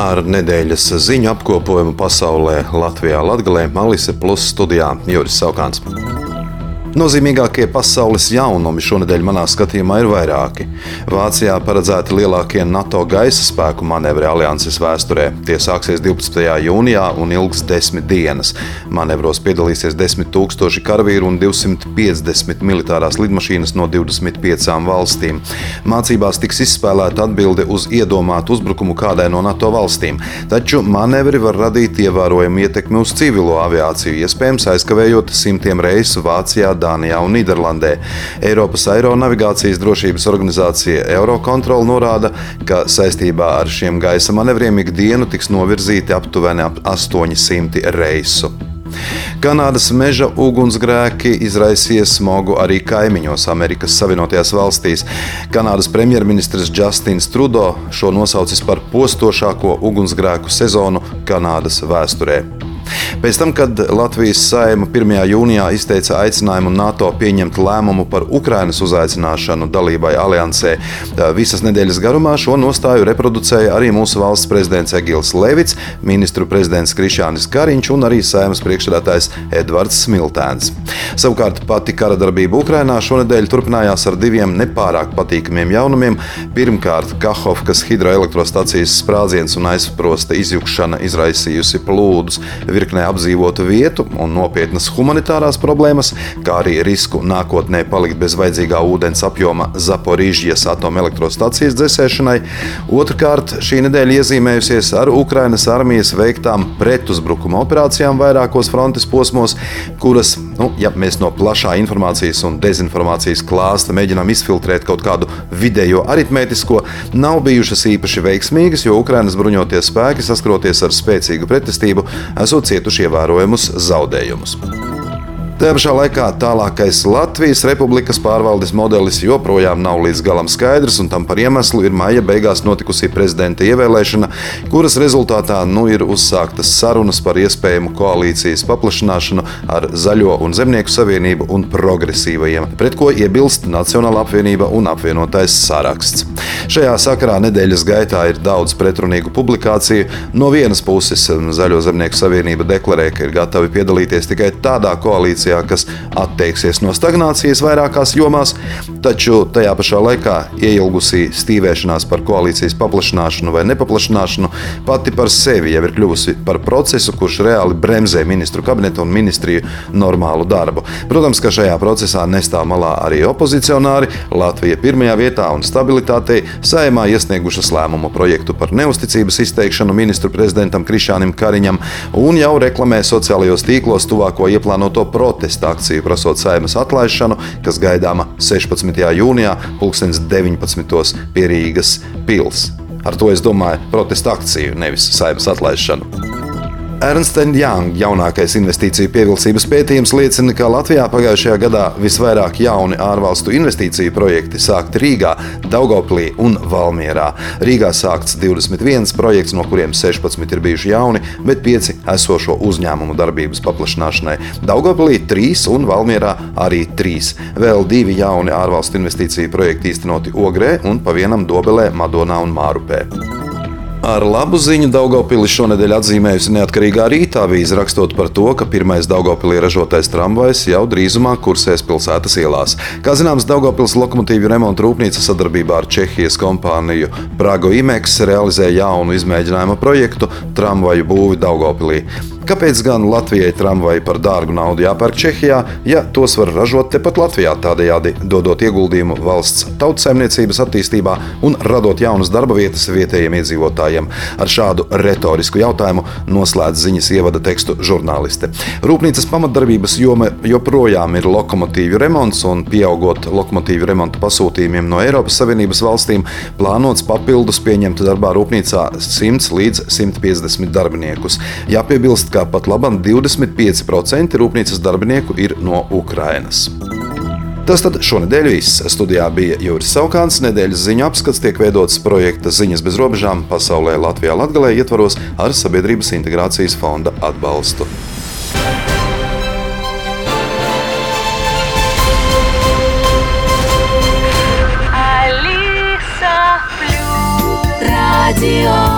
Ar nedēļas ziņu apkopojumu pasaulē Latvijā Latgalē Malise Plus studijā Juris Saukāns. Nozīmīgākie pasaules jaunumi šonadēļ manā skatījumā ir vairāki. Vācijā paredzēti lielākie NATO gaisa spēku manevri alianses vēsturē. Tie sāksies 12. jūnijā un ilgs desmit dienas. Manevros piedalīsies 10 000 karavīru un 250 militārās lidmašīnas no 25 valstīm. Mācībās tiks izspēlēta atbilde uz iedomātu uzbrukumu kādai no NATO valstīm, taču manevri var radīt ievērojamu ietekmi uz civilo aviāciju, iespējams aizkavējot simtiem reisu Vācijā, Dānijā un Nīderlandē. Eiropas aeronavigācijas drošības organizācija Eurocontrol norāda, ka saistībā ar šiem gaisa manevriem ikdienu tiks novirzīti aptuveni ap 800 reisu. Kanādas meža ugunsgrēki izraisīja smogu arī kaimiņos Amerikas Savienotajās valstīs. Kanādas premjerministrs Justins Trudeau šo nosaucis par postošāko ugunsgrēku sezonu Kanādas vēsturē. Pēc tam, kad Latvijas saima 1. jūnijā izteica aicinājumu NATO pieņemt lēmumu par Ukrainas uzaicināšanu dalībai aliansē, visas nedēļas garumā šo nostāju reproducēja arī mūsu valsts prezidents Egils Levits, ministru prezidents Krišānis Kariņš un arī saimas priekšsēdētājs Edvards Smiltēns. Savukārt pati kara darbība Ukrainā šonadēļ turpinājās ar diviem nepārāk patīkamiem jaunumiem. Pirmkārt, Kahovkas hidroelektrostacijas sprādziens un aizsprosta izjukšana izraisījusi plūdus virknē apdzīvotu vietu un nopietnas humanitārās problēmas, kā arī risku nākotnē palikt bez vajadzīgā ūdens apjoma Zaporīžģijas atomelektrostacijas dzēsēšanai. Otrkārt, šī nedēļa iezīmējusies ar Ukrainas armijas veiktām pretuzbrukuma operācijām vairākos frontes posmos, kuras, nu, ja mēs no plašā informācijas un dezinformācijas klāsta mēģinām izfiltrēt kaut kādu vidējo aritmētisko, nav bijušas īpaši veiksmīgas, jo Ukrainas bruņotie spēki saskroties ar spēcīgu pretestību, esot cietuši ievērojamus zaudējumus. Tajā pašā laikā tālākais Latvijas Republikas pārvaldes modelis joprojām nav līdz galam skaidrs, un tam par iemeslu ir maija beigās notikusi prezidenta ievēlēšana, kuras rezultātā nu ir uzsāktas sarunas par iespējamu koalīcijas paplašināšanu ar Zaļo un Zemnieku savienību un progresīvajiem, pret ko iebilst Nacionāla apvienība un apvienotais saraksts. Šajā sakarā nedēļas gaitā ir daudz pretrunīgu publikāciju. No vienas puses Zaļo Zemnieku savienība deklarē, ka ir gatavi piedalīties tikai tādā koalīcijā, koalīcijā, kas atteiksies no stagnācijas vairākās jomās, taču tajā pašā laikā ieilgusī stīvēšanās par koalīcijas paplašināšanu vai nepaplašināšanu pati par sevi jau ir kļuvusi par procesu, kurš reāli bremzē ministru kabinetu un ministriju normālu darbu. Protams, ka šajā procesā nestāv malā arī opozicionāri. Latvija pirmajā vietā un stabilitātei saimā iesniegušas lēmumu projektu par neusticības izteikšanu ministru prezidentam Krišānam Kariņam un jau reklamē sociālajos tīklos tuvāko ieplānoto protestu protesta akciju prasot saimas atlaišanu, kas gaidāma 16. jūnijā, 2019. pie Rīgas pils. Ar to es domāju protesta akciju, nevis saimas atlaišanu. Ernst Young jaunākais investīciju pievilcības pētījums liecina, ka Latvijā pagājušajā gadā visvairāk jauni ārvalstu investīciju projekti sākti Rīgā, Daugoplī un Valmierā. Rīgā sākts 21 projekts, no kuriem 16 ir bijuši jauni, bet 5 esošo uzņēmumu darbības paplašināšanai. Daugoplī 3 un Valmierā arī 3. Vēl divi jauni ārvalstu investīciju projekti īstenoti Ogrē un pa vienam Dobelē, Madonā un Mārupē. Ar labu ziņu Daugopilis šonadēļ atzīmējusi neatkarīgā rīta avīze, rakstot par to, ka pirmais Daugopilī ražotais tramvajs jau drīzumā kursēs pilsētas ielās. Kā zināms, Daugopils lokomotīvu remonta rūpnīca sadarbībā ar Čehijas kompāniju Prago Imex realizē jaunu izmēģinājuma projektu tramvaju būvi Daugopilī. Kāpēc gan Latvijai tramvaji par dārgu naudu jāpērk Čehijā, ja tos var ražot tepat Latvijā, tādējādi dodot ieguldījumu valsts tautsēmniecības attīstībā un radot jaunas darba vietas vietējiem iedzīvotājiem? Ar šādu retorisku jautājumu noslēdz ziņas ievada tekstu žurnāliste. Rūpnīcas pamatdarbības joma joprojām ir lokomotīvu remonts, un pieaugot lokomotīvu remonta pasūtījumiem no Eiropas Savienības valstīm, plānots papildus pieņemt darbā rūpnīcā 100 līdz 150 darbiniekus. Jāpiebilst, ka pat labam 25% rūpnīcas darbinieku ir no Ukrainas. Tas tad šonadēļ viss. Studijā bija Juris Saukāns. Nedēļas ziņu apskats tiek veidots projekta Ziņas bez robežām pasaulē Latvijā Latgalē ietvaros ar Sabiedrības integrācijas fonda atbalstu. Radio